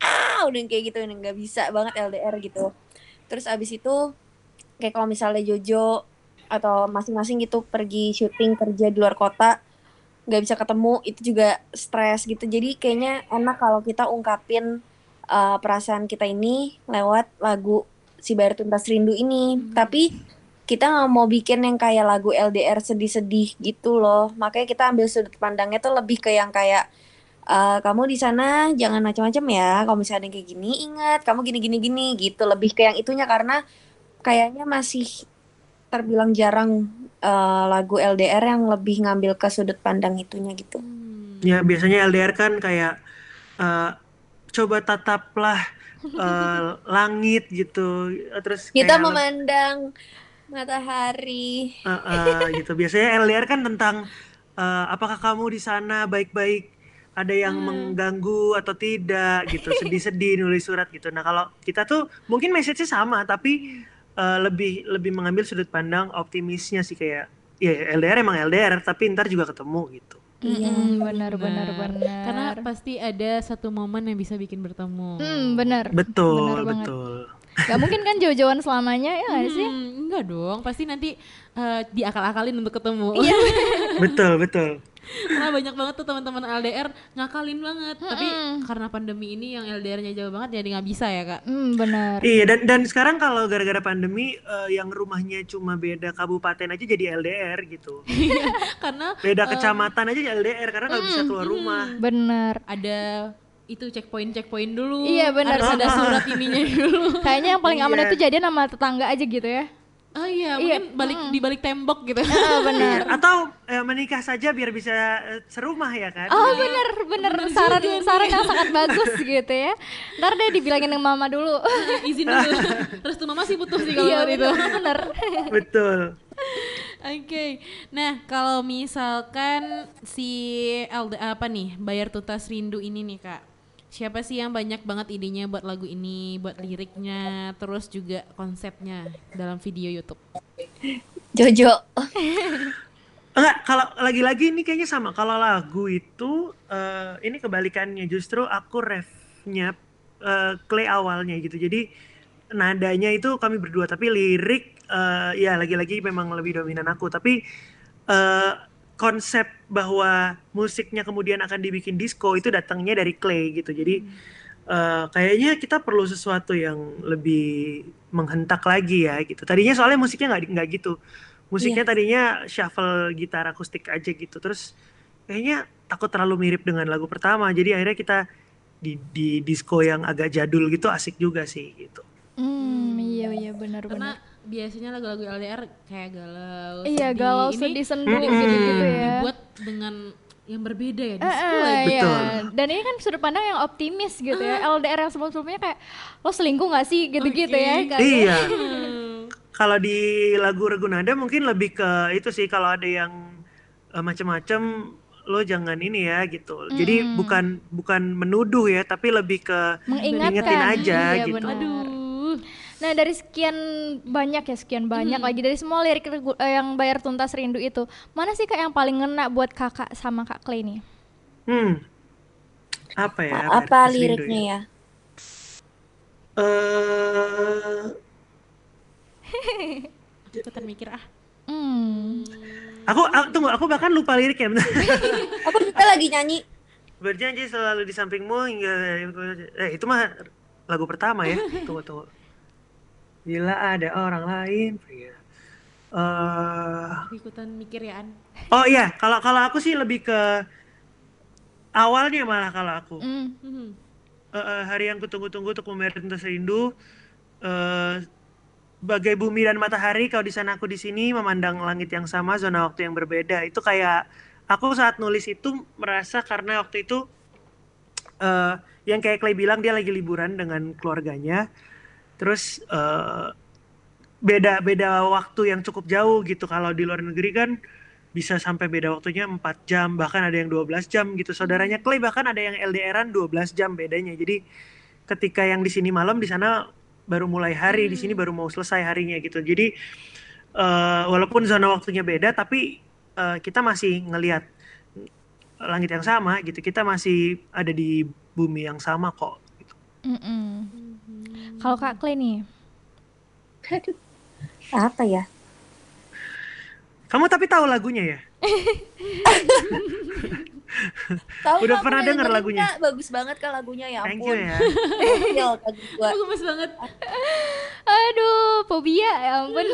ah udah kayak gitu udah nggak bisa banget LDR gitu. Terus abis itu kayak kalau misalnya Jojo atau masing-masing gitu pergi syuting kerja di luar kota nggak bisa ketemu itu juga stres gitu jadi kayaknya enak kalau kita ungkapin uh, perasaan kita ini lewat lagu si Bayar Tuntas Rindu ini tapi kita nggak mau bikin yang kayak lagu LDR sedih-sedih gitu loh. Makanya kita ambil sudut pandangnya tuh lebih ke yang kayak uh, kamu di sana jangan macam-macam ya. Kalau misalnya ada yang kayak gini ingat. Kamu gini gini gini gitu. Lebih ke yang itunya karena kayaknya masih terbilang jarang uh, lagu LDR yang lebih ngambil ke sudut pandang itunya gitu. ya biasanya LDR kan kayak eh, coba tataplah eh, langit gitu. Terus Kita kayak memandang matahari. Eh, eh, gitu biasanya LDR kan tentang eh, apakah kamu di sana baik-baik ada yang mengganggu atau tidak gitu sedih-sedih nulis surat gitu nah kalau kita tuh mungkin message-nya sama tapi eh, lebih lebih mengambil sudut pandang optimisnya sih kayak ya LDR emang LDR tapi ntar juga ketemu gitu Mm-mm, benar benar Benar. benar. Karena pasti ada satu momen yang bisa bikin bertemu. Hmm, benar. betul Benar banget. betul Gak mungkin kan jauh-jauhan selamanya ya nggak sih? Hmm, enggak dong, pasti nanti eh, diakal-akalin untuk ketemu. Iya. betul betul Karena banyak banget tuh teman-teman LDR ngakalin banget. Tapi karena pandemi ini yang LDR-nya jauh banget jadi nggak bisa ya kak. Hmm, benar. Iya dan dan sekarang kalau gara-gara pandemi eh, yang rumahnya cuma beda kabupaten aja jadi LDR gitu. karena Beda kecamatan aja jadi LDR karena nggak bisa keluar rumah. Benar. ada itu checkpoint checkpoint dulu. Iya, benar. Harus ada surat ininya dulu. Kayaknya yang paling aman Iya. itu jadian sama tetangga aja gitu ya. Oh iya, Iya, mungkin balik di balik tembok gitu. Ah, benar. Atau eh, menikah saja biar bisa eh, serumah ya kan? Oh bener bener saran saran yang sangat bagus gitu ya. Ntar deh dibilangin sama mama dulu. Izin dulu. Terus tuh mama sih putus sih kalau Iya itu. bener bener. Betul. Oke, nah kalau misalkan si LD apa nih bayar tuntas rindu ini nih kak, siapa sih yang banyak banget idenya buat lagu ini, buat liriknya, terus juga konsepnya dalam video YouTube? Jojo. Enggak, kalau lagi-lagi ini kayaknya sama. Kalau lagu itu eh, ini kebalikannya justru aku refnya eh, Clay awalnya gitu. Jadi nadanya itu kami berdua tapi lirik eh, ya lagi-lagi memang lebih dominan aku. Tapi eh, konsep bahwa musiknya kemudian akan dibikin disco itu datangnya dari Clay gitu. Jadi eh, kayaknya kita perlu sesuatu yang lebih menghentak lagi ya gitu. Tadinya soalnya musiknya nggak nggak gitu musiknya Iya. tadinya shuffle gitar akustik aja gitu terus kayaknya takut terlalu mirip dengan lagu pertama jadi akhirnya kita di di disco yang agak jadul gitu asik juga sih gitu Hmm, iya iya benar Karena benar. Biasanya lagu-lagu LDR kayak galau, Iya, sedih. galau Ini sedih sendu Mm-mm. gitu-gitu ya. dibuat dengan yang berbeda ya, Eh, eh, lagi. iya. Betul. Dan ini kan sudut pandang yang optimis gitu ya. LDR yang sebelum-sebelumnya kayak lo selingkuh gak sih gitu-gitu ya. Kayak, iya Hmm. kalau di lagu Ragunada mungkin lebih ke itu sih kalau ada yang eh, macam-macam lo jangan ini ya gitu jadi Mm-mm. bukan bukan menuduh ya tapi lebih ke Mengingatkan. Aja Iya, gitu. benar. Aduh. Nah dari sekian banyak ya sekian banyak lagi dari semua lirik eh, yang bayar tuntas rindu itu mana sih kak yang paling ngena buat kakak sama kak Clay nih? hmm apa ya Apa artis rindu liriknya ya? Eh, Ikutan mikir ah. Hmm. aku, aku tunggu aku bahkan lupa liriknya bentar. Aku juga lagi nyanyi. berjanji selalu di sampingmu hingga eh itu mah lagu pertama ya tunggu tunggu bila ada orang lain ya. Eh, Aku ikutan mikir ya An. oh iya kalau kalau aku sih lebih ke awalnya malah kalau aku Hmm. Hmm. Eh, eh, hari yang kutunggu-tunggu untuk membayar tuntas rindu eh bagai bumi dan matahari kau di sana aku di sini memandang langit yang sama zona waktu yang berbeda itu kayak aku saat nulis itu merasa karena waktu itu eh yang kayak Clay bilang dia lagi liburan dengan keluarganya terus eh beda beda waktu yang cukup jauh gitu. Kalau di luar negeri kan bisa sampai beda waktunya 4 jam bahkan ada yang 12 jam gitu. Saudaranya Clay bahkan ada yang LDRan 12 jam bedanya. Jadi ketika yang di sini malam di sana baru mulai hari. Di sini baru mau selesai harinya gitu. Jadi eh, walaupun zona waktunya beda tapi eh, kita masih ngelihat langit yang sama gitu. Kita masih ada di bumi yang sama kok gitu. Mm-mm. Kalau kak Clay nih? Aduh. Apa ya? kamu tapi tahu lagunya ya Tahu Udah pernah denger lagunya? Kak. Bagus banget kan lagunya ya thank ampun. you ya gemes banget. Aduh, fobia ya ampun.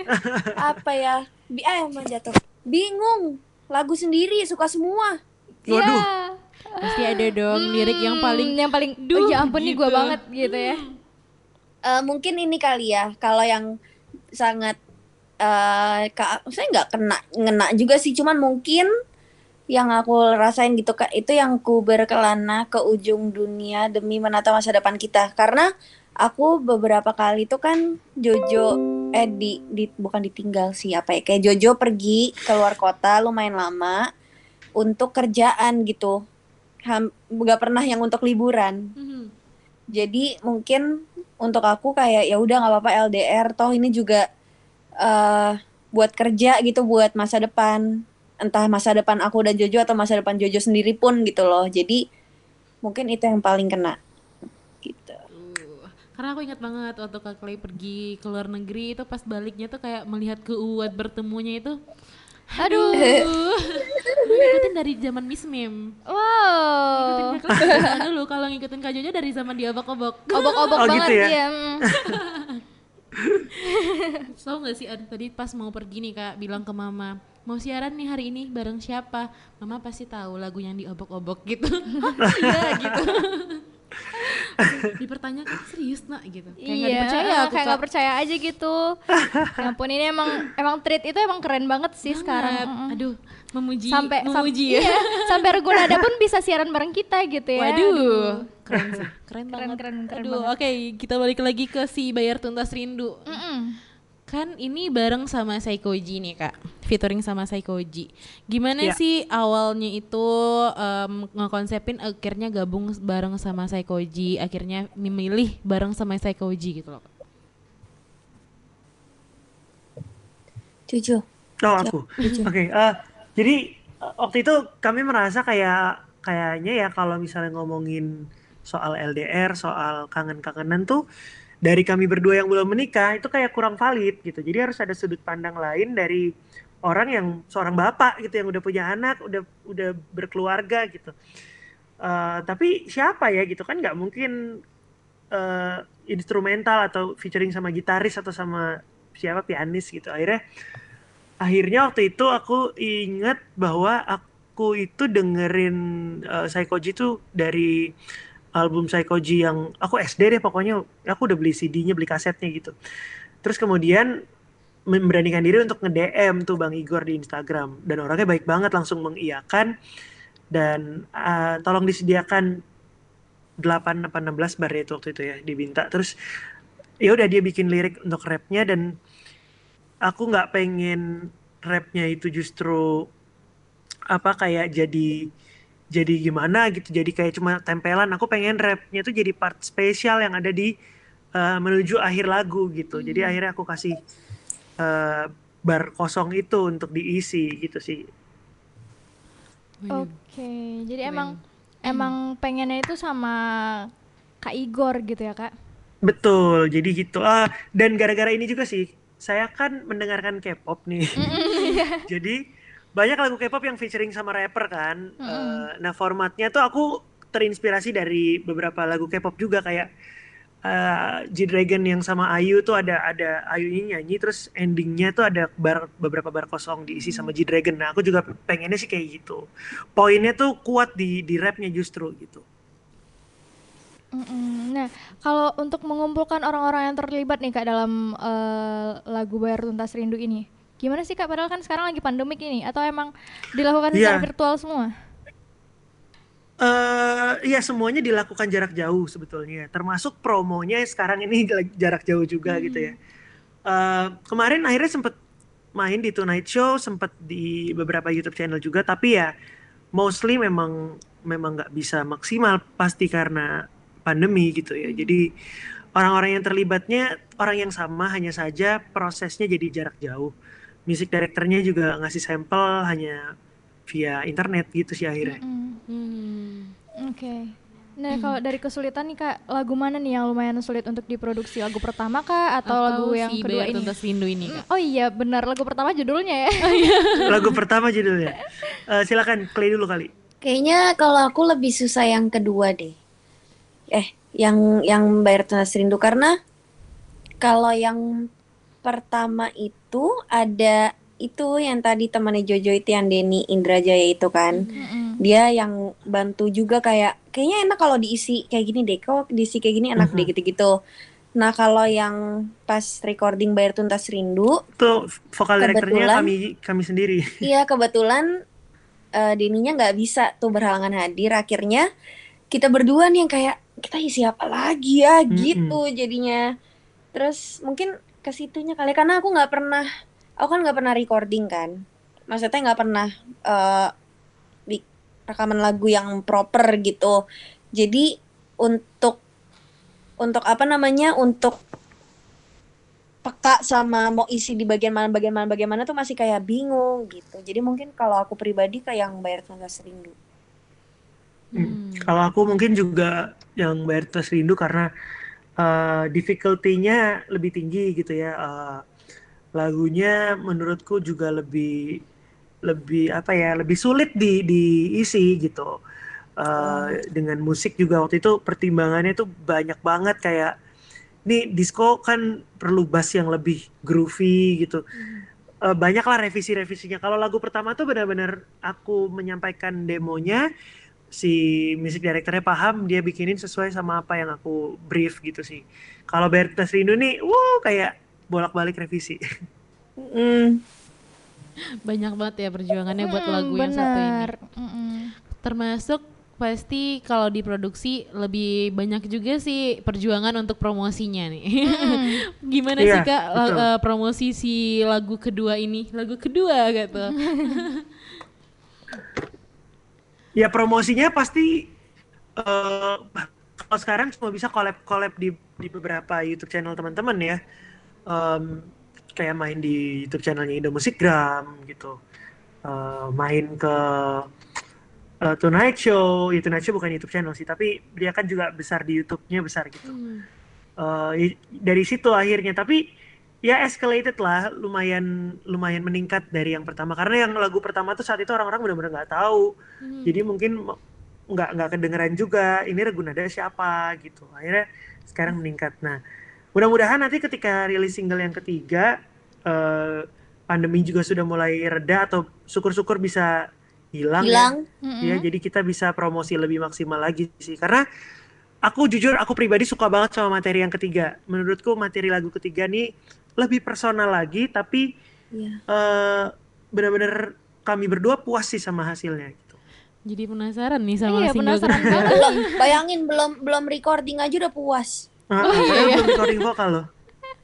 Apa ya? Bi ah emang jatuh. Bingung. Lagu sendiri suka semua. Waduh. Iya. Pasti ada dong lirik yang Hmm, paling yang paling Duh, oh ya ampun nih gue gitu. banget gitu ya. Eh, mungkin ini kali ya kalau yang sangat eh ka, saya nggak kena ngena juga sih cuman mungkin yang aku rasain gitu kak itu yang ku berkelana ke ujung dunia demi menata masa depan kita karena aku beberapa kali itu kan Jojo eh di, di bukan ditinggal sih apa ya kayak Jojo pergi keluar kota lumayan lama untuk kerjaan gitu nggak pernah yang untuk liburan Mhm. jadi mungkin untuk aku kayak ya udah nggak apa-apa LDR toh ini juga eh buat kerja gitu buat masa depan entah masa depan aku dan Jojo atau masa depan Jojo sendiri pun gitu loh jadi mungkin itu yang paling kena gitu Tuh. Karena aku ingat banget waktu Kak Clay pergi ke luar negeri itu pas baliknya tuh kayak melihat keuat bertemunya itu Aduh. Aku ngikutin dari zaman Miss Mim Wow. Ngikutin Kak dulu Kalau ngikutin Kak Jojo dari zaman diobok-obok Obok-obok Oh, banget gitu ya? dia. Tahu gak sih Ad, tadi pas mau pergi nih kak bilang ke mama mau siaran nih hari ini bareng siapa mama pasti tahu lagu yang diobok-obok gitu iya gitu dipertanyakan serius nak gitu kayak Iya, dipercaya aku kayak nggak percaya aja gitu. ya ampun ini emang emang treat itu emang keren banget sih sekarang. Banget. Mm-mm. aduh memuji sampai sam- memuji ya iya, sampai Regunada pun bisa siaran bareng kita gitu ya. waduh Aduh. keren sih keren, Keren, banget keren, keren aduh banget. oke kita balik lagi ke si bayar tuntas rindu Mm-mm. Kan ini bareng sama Saikoji nih kak featuring sama Saikoji gimana Iya. sih awalnya itu em, ngekonsepin akhirnya gabung bareng sama Saikoji akhirnya memilih bareng sama Saikoji gitu loh Kak. Jojo Oh aku. Oke. eh, jadi eh, waktu itu kami merasa kayak kayaknya ya kalau misalnya ngomongin soal LDR, soal kangen-kangenan tuh dari kami berdua yang belum menikah itu kayak kurang valid gitu. Jadi harus ada sudut pandang lain dari orang yang seorang bapak gitu yang udah punya anak, udah udah berkeluarga gitu. Eh, tapi siapa ya gitu kan nggak mungkin eh, instrumental atau featuring sama gitaris atau sama siapa pianis gitu. Akhirnya akhirnya waktu itu aku inget bahwa aku itu dengerin uh, Psychoji itu dari album Psychoji yang aku SD deh pokoknya aku udah beli CD-nya beli kasetnya gitu. Terus kemudian memberanikan diri untuk nge-DM tuh Bang Igor di Instagram. Dan orangnya baik banget langsung mengiyakan. Dan uh, tolong disediakan 8 apa 16 bar itu waktu itu ya diminta. Terus ya udah dia bikin lirik untuk rapnya dan aku nggak pengen rapnya itu justru apa kayak jadi jadi gimana gitu jadi kayak cuma tempelan aku pengen rapnya itu jadi part spesial yang ada di uh, menuju akhir lagu gitu. Jadi akhirnya aku kasih uh, bar kosong itu untuk diisi gitu sih. Oke, jadi emang emang pengennya itu sama Kak Igor gitu ya kak? betul jadi gitu. Ah dan gara-gara ini juga sih saya kan mendengarkan K-pop nih. Jadi banyak lagu K-pop yang featuring sama rapper kan. Eh, nah formatnya tuh aku terinspirasi dari beberapa lagu K-pop juga kayak eh, G-Dragon yang sama Ayu tuh ada ada Ayu ini nyanyi terus endingnya tuh ada bar beberapa bar kosong diisi sama G-Dragon. Nah aku juga pengennya sih kayak gitu. Poinnya tuh kuat di di rapnya justru gitu. Mm-mm. Nah, kalau untuk mengumpulkan orang-orang yang terlibat nih kak dalam eh, lagu Bayar Tuntas Rindu ini, gimana sih kak? Padahal kan sekarang lagi pandemik ini, atau emang dilakukan secara Iya. virtual semua? eh ya semuanya dilakukan jarak jauh sebetulnya, termasuk promonya sekarang ini jarak jauh juga gitu ya. Eh kemarin akhirnya sempet main di Tonight Show, sempet di beberapa YouTube channel juga, tapi ya mostly memang memang nggak bisa maksimal pasti karena pandemi gitu ya. Jadi orang-orang yang terlibatnya orang yang sama, hanya saja prosesnya jadi jarak jauh. Music directornya juga ngasih sampel hanya via internet gitu sih akhirnya. Mm, Hmm. Oke. Nah, kalau dari kesulitan nih kak, lagu mana nih yang lumayan sulit untuk diproduksi? Lagu pertama kak, atau, lagu yang si kedua ini? Tuntas Rindu ini kak Oh iya, benar lagu pertama judulnya ya. Lagu pertama judulnya. Eh, silakan play dulu kali. Kayaknya kalau aku lebih susah yang kedua deh. Eh, yang yang bayar tunas rindu karena kalau yang pertama itu ada itu yang tadi temannya Jojo itu yang Denny Indrajaya itu kan. Mm-mm. Dia yang bantu juga kayak kayaknya enak kalau diisi kayak gini deh. Kok diisi kayak gini enak deh gitu-gitu. Nah, kalau yang pas recording bayar tuntas rindu Tuh vokal direkturnya Kebetulan- kami kami sendiri. Iya kebetulan eh Deninya nggak bisa tuh berhalangan hadir. Akhirnya kita berdua nih yang kayak kita isi apa lagi ya gitu jadinya. Terus mungkin ke situnya kali karena aku nggak pernah, aku kan nggak pernah recording kan. Maksudnya nggak pernah bik- rekaman lagu yang proper gitu. Jadi untuk untuk apa namanya untuk peka sama mau isi di bagian mana bagian mana bagian mana tuh masih kayak bingung gitu jadi mungkin kalau aku pribadi kayak yang bayar tuntas rindu Hmm. Kalau aku mungkin juga yang bayar tes rindu karena eh, difficulty-nya lebih tinggi gitu ya. Eh, lagunya menurutku juga lebih lebih apa ya lebih sulit di diisi gitu. Eh, Dengan musik juga waktu itu pertimbangannya tuh banyak banget kayak nih disco kan perlu bass yang lebih groovy gitu. Eh, banyak lah revisi-revisinya. Kalau lagu pertama tuh benar-benar aku menyampaikan demonya, si music directornya paham, dia bikinin sesuai sama apa yang aku brief gitu sih. Kalau Bertas Rindu nih, wow kayak bolak-balik revisi. Mm, banyak banget ya perjuangannya buat Mm-mm, lagu yang satu ini benar. Mm-mm. termasuk pasti kalau diproduksi lebih banyak juga sih perjuangan untuk promosinya nih gimana sih Iya, kak la- betul. eh, promosi si lagu kedua ini lagu kedua gitu ya promosinya pasti eh kalau sekarang cuma bisa collab-collab di di beberapa YouTube channel teman-teman ya. Em, kayak main di YouTube channelnya Indo Musikgram gitu. Eh, main ke eh, Tonight Show, ya Tonight Show bukan YouTube channel sih, tapi dia kan juga besar di YouTube-nya besar gitu. Eh, i- dari situ akhirnya, tapi ya escalated lah, lumayan lumayan meningkat dari yang pertama. Karena yang lagu pertama tuh saat itu orang-orang benar-benar nggak tahu, jadi mungkin nggak nggak kedengeran juga. Ini Ragunada siapa gitu. Akhirnya sekarang meningkat. Nah, mudah-mudahan nanti ketika rilis single yang ketiga, eh, pandemi juga sudah mulai reda atau syukur-syukur bisa hilang. ya. Hilang. Ya, jadi kita bisa promosi lebih maksimal lagi sih. Karena aku jujur, aku pribadi suka banget sama materi yang ketiga. Menurutku materi lagu ketiga nih lebih personal lagi, tapi Iya. eh benar-benar kami berdua puas sih sama hasilnya. Gitu. Jadi penasaran nih sama Iya, single penasaran banget. Belum, bayangin belum belum recording aja udah puas. Ah, Oh, iya. belum recording vokal loh.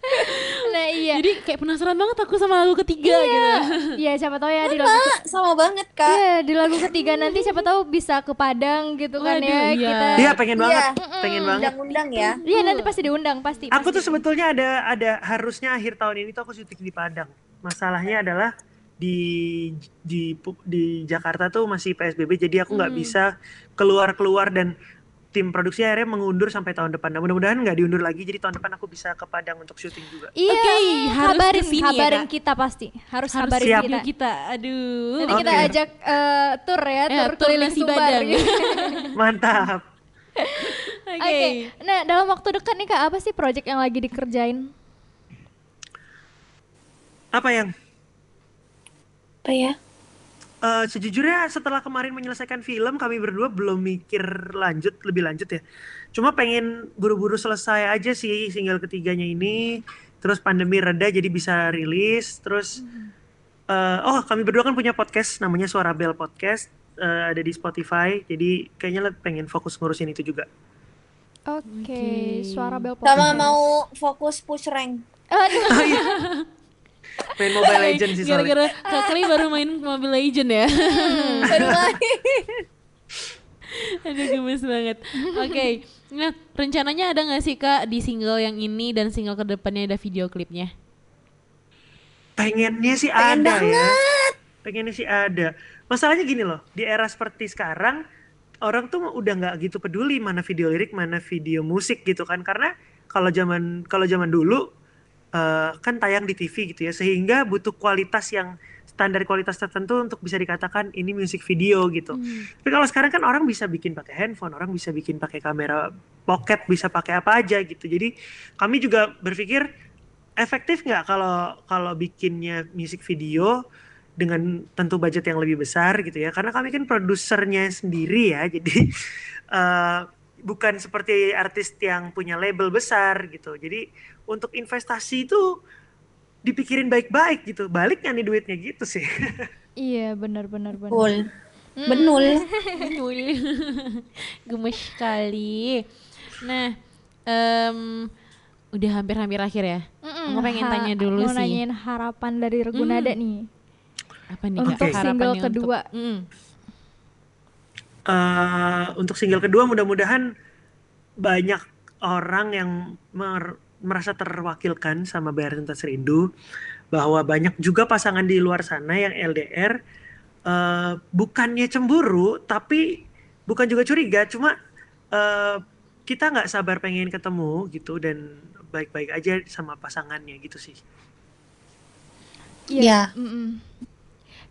Nah iya. Jadi kayak penasaran banget aku sama lagu ketiga gitu. Iya siapa tahu ya di lagu sama banget kak. Iya, di lagu ketiga nanti siapa tahu bisa ke Padang gitu kan Waduh, ya iya. kita. Iya, pengen banget, Iya. pengen banget. Undang-undang ya. Iya, nanti pasti diundang pasti. Aku tuh pasti. sebetulnya ada ada harusnya akhir tahun ini tuh aku syuting di Padang. Masalahnya adalah di di di Jakarta tuh masih PSBB jadi aku nggak bisa keluar-keluar dan tim produksi akhirnya mengundur sampai tahun depan. Nah, mudah-mudahan nggak diundur lagi jadi tahun depan aku bisa ke Padang untuk syuting juga. Iya, Oke, harus kabarin, ke sini ya, kabarin Kak. kita pasti. Harus, Harus kabarin siap. kita. kita. Aduh. Nanti kita Oke. ajak eh, tour ya, Ya, tour, tour keliling. Badang. Mantap. Oke. Oke, nah dalam waktu dekat nih kak, apa sih project yang lagi dikerjain? Apa yang Apa ya? Eh, sejujurnya setelah kemarin menyelesaikan film kami berdua belum mikir lanjut lebih lanjut ya. Cuma pengen buru-buru selesai aja sih single ketiganya ini. Terus pandemi reda jadi bisa rilis. Terus eh, oh kami berdua kan punya podcast namanya Suara Bell Podcast eh, ada di Spotify. Jadi kayaknya pengen fokus ngurusin itu juga. Oke, Oke. suara bel Sama podcast. mau fokus push rank. Aduh, Main Mobile Legends sih soalnya. Gara-gara Kak Kli baru main Mobile Legend ya. Baru main. Aduh gemes banget. Oke, nah rencananya ada nggak sih kak di single yang ini dan single ke depannya ada video klipnya? Pengennya sih Pengen ada ya. Pengennya sih ada. Masalahnya gini loh, di era seperti sekarang orang tuh udah nggak gitu peduli mana video lirik, mana video musik gitu kan. Karena kalau zaman kalau zaman dulu eh, kan tayang di TV gitu ya, sehingga butuh kualitas yang standar kualitas tertentu untuk bisa dikatakan ini musik video gitu. Tapi kalau sekarang kan orang bisa bikin pakai handphone, orang bisa bikin pakai kamera pocket, bisa pakai apa aja gitu. Jadi kami juga berpikir efektif nggak kalau kalau bikinnya musik video dengan tentu budget yang lebih besar gitu ya karena kami kan produsernya sendiri ya jadi eh, bukan seperti artis yang punya label besar gitu jadi untuk investasi itu dipikirin baik-baik gitu balik nih duitnya gitu sih iya benar-benar benar. Betul. Benul. Betul. Gemes sekali. Nah, em, udah hampir-hampir akhir ya. Mm-mm, Aku pengen ha- tanya dulu mau sih. nanyain harapan dari Regunada nih Apa nih untuk Kak, single kedua. Untuk, Mm. Eh, untuk single kedua mudah-mudahan banyak orang yang mer- merasa terwakilkan sama Bayar Tuntas Rindu bahwa banyak juga pasangan di luar sana yang LDR eh, bukannya cemburu tapi bukan juga curiga cuma eh, kita nggak sabar pengen ketemu gitu dan baik-baik aja sama pasangannya gitu sih. Iya. mm-mm.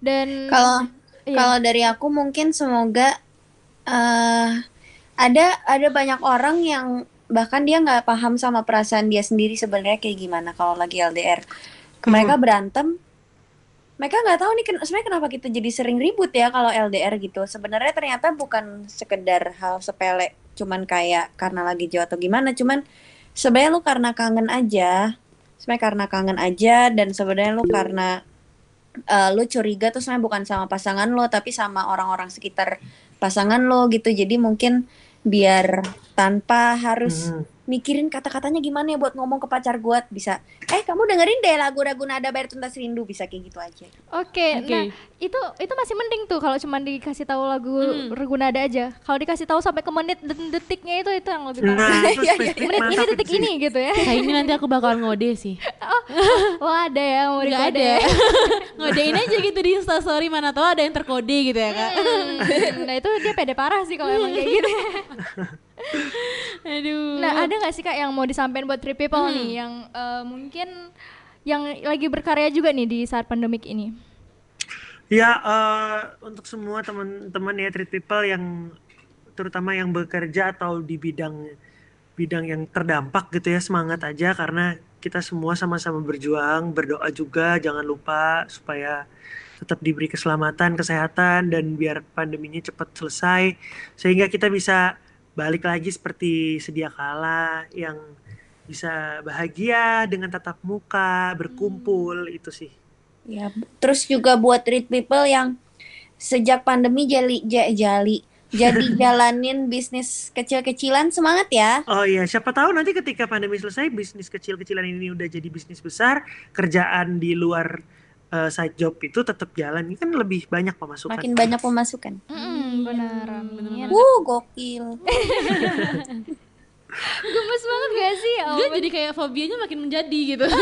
Dan Kalau Iya. kalau dari aku mungkin semoga eh ada ada banyak orang yang bahkan dia nggak paham sama perasaan dia sendiri sebenarnya kayak gimana kalau lagi LDR. Mereka berantem, mereka nggak tahu nih ken- sebenarnya kenapa kita jadi sering ribut ya kalau LDR gitu. Sebenarnya ternyata bukan sekedar hal sepele, cuman kayak karena lagi jauh atau gimana, cuman sebenarnya lu karena kangen aja, sebenarnya karena kangen aja dan sebenarnya lu karena eh, lu curiga tuh sebenarnya bukan sama pasangan lo tapi sama orang-orang sekitar pasangan lo gitu jadi mungkin biar tanpa harus Hmm. Mikirin kata-katanya gimana ya buat ngomong ke pacar gue bisa eh kamu dengerin deh lagu-lagu nada bayar tuntas rindu bisa kayak gitu aja Oke, Oke. nah itu itu masih mending tuh kalau cuma dikasih tahu lagu Hmm. Regunada aja. Kalau dikasih tahu sampai ke menit dan detiknya itu itu yang lebih parah. Nah, iya, spesifik menit ini detik sih. ini gitu ya. Kayaknya nanti aku bakal ngode sih. Oh ada ya mau Nggak dikode. ada. Ngodein aja gitu di instastory mana tahu ada yang terkode gitu ya kak. Hmm, nah itu dia pede parah sih kalau emang kayak gitu. Aduh. Nah ada nggak sih kak yang mau disampaikan buat three people nih yang eh, mungkin yang lagi berkarya juga nih di saat pandemik ini? Ya, eh, untuk semua teman-teman ya treat people yang terutama yang bekerja atau di bidang bidang yang terdampak gitu ya semangat aja karena kita semua sama-sama berjuang, berdoa juga jangan lupa supaya tetap diberi keselamatan, kesehatan dan biar pandeminya cepat selesai sehingga kita bisa balik lagi seperti sedia kala yang bisa bahagia dengan tatap muka, berkumpul itu sih. Ya, terus juga buat treat people yang sejak pandemi jali ja- jali jadi jalanin bisnis kecil-kecilan semangat ya. Oh iya, siapa tahu nanti ketika pandemi selesai bisnis kecil-kecilan ini udah jadi bisnis besar, kerjaan di luar eh, side job itu tetap jalan. Ini kan lebih banyak pemasukan. Makin banyak pemasukan. Mm, benar, amin. Wuh, gokil. Gemes banget gak sih? Ya Dia ampun. jadi kayak fobianya makin menjadi gitu.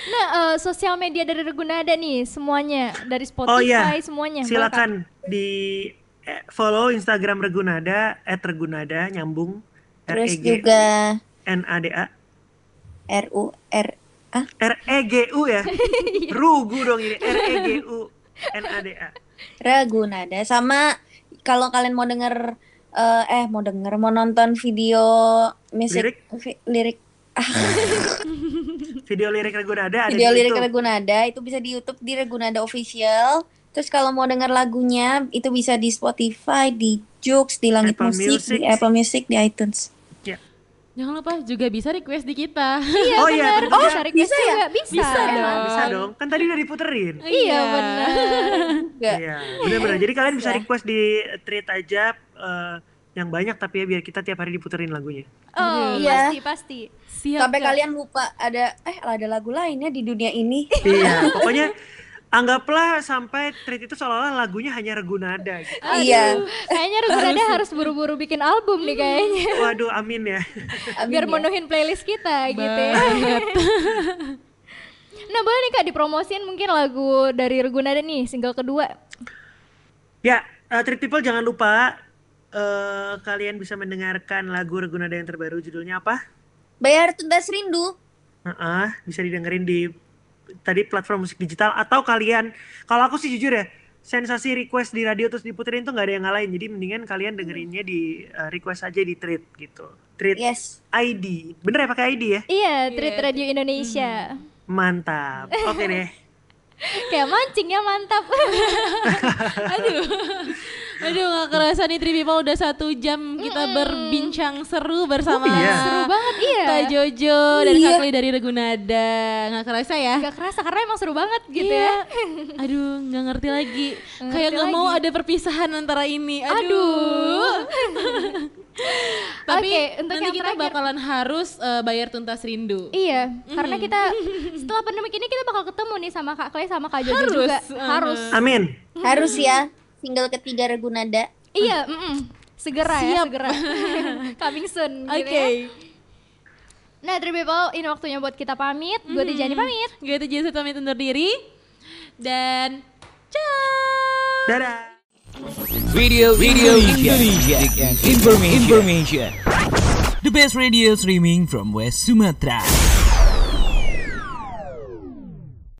Nah, eh, sosial media dari Regunada nih semuanya dari Spotify Oh iya, semuanya. Silakan di eh, follow Instagram Regunada @regunada nyambung R Terus E G juga N A D A RU R ah R E G U ya. Rugu dong ini R E G U N A D A. Ragunada sama kalau kalian mau denger eh, eh mau denger mau nonton video musik Lirik? vi- lirik Video lirik Regunada ada video di lirik YouTube. Ragunada itu bisa di YouTube di Ragunada official. Terus kalau mau denger lagunya itu bisa di Spotify, di Joox, di Langit Apple Musik, Music. di Apple Music, di iTunes. Jangan lupa juga bisa request di kita. oh iya, Oh, tentunya request bisa ya? juga bisa. Bisa Emang. dong. bisa dong. Kan tadi udah diputerin. Iya benar. Enggak. Iya, benar-benar. Jadi kalian bisa Bisa. request di tweet aja eh, yang banyak tapi ya biar kita tiap hari diputerin lagunya. Oh, Iya. pasti pasti. Siap. Sampai Kak. kalian lupa ada eh ada lagu lainnya di dunia ini. iya, pokoknya anggaplah sampai tweet itu seolah-olah lagunya hanya Regunada gitu. Iya. Kayaknya Regunada harus buru-buru bikin album nih kayaknya. Waduh, amin ya. Amin Biar ya. menuhin playlist kita gitu ya. nah boleh nih kak dipromosin mungkin lagu dari Regunada nih single kedua. Ya, uh, Treat People jangan lupa eh kalian bisa mendengarkan lagu Regunada yang terbaru judulnya apa? Bayar tuntas rindu. Heeh, bisa didengerin di tadi platform musik digital atau kalian kalau aku sih jujur ya sensasi request di radio terus diputerin tuh nggak ada yang ngalahin jadi mendingan kalian dengerinnya di uh, request aja di Treat gitu Treat Yes. ID bener ya pakai ID ya Iya, Treat Radio Indonesia. mantap oke deh Kayak mancing ya mantap. Aduh. Aduh gak kerasa nih People udah satu jam kita berbincang seru bersama Oh, iya. Seru banget iya. Kak Jojo dan Iya. Kak Kli dari Regunada Gak kerasa ya Gak kerasa karena emang seru banget gitu Iya. ya. Aduh gak ngerti lagi Nggak Kayak ngerti gak mau ada perpisahan antara ini Aduh, Aduh. Tapi Oke, untuk nanti yang kita terakhir. bakalan harus eh, bayar tuntas rindu Iya, karena kita setelah pandemi ini kita bakal ketemu nih sama Kak Clay sama Kak Jojo Harus, juga. Harus. amin Harus ya. Single ketiga Ragunada. Iya, mm-mm. segera ya, Siap. segera. Coming soon Oke gitu ya. Nah, Three People, ini waktunya buat kita pamit. Gue Tijani pamit. Gue tuh Jessa pamit undur diri Dan Ciao dadah Radio Radio Indonesia. Information. Information. The best radio streaming from West Sumatra.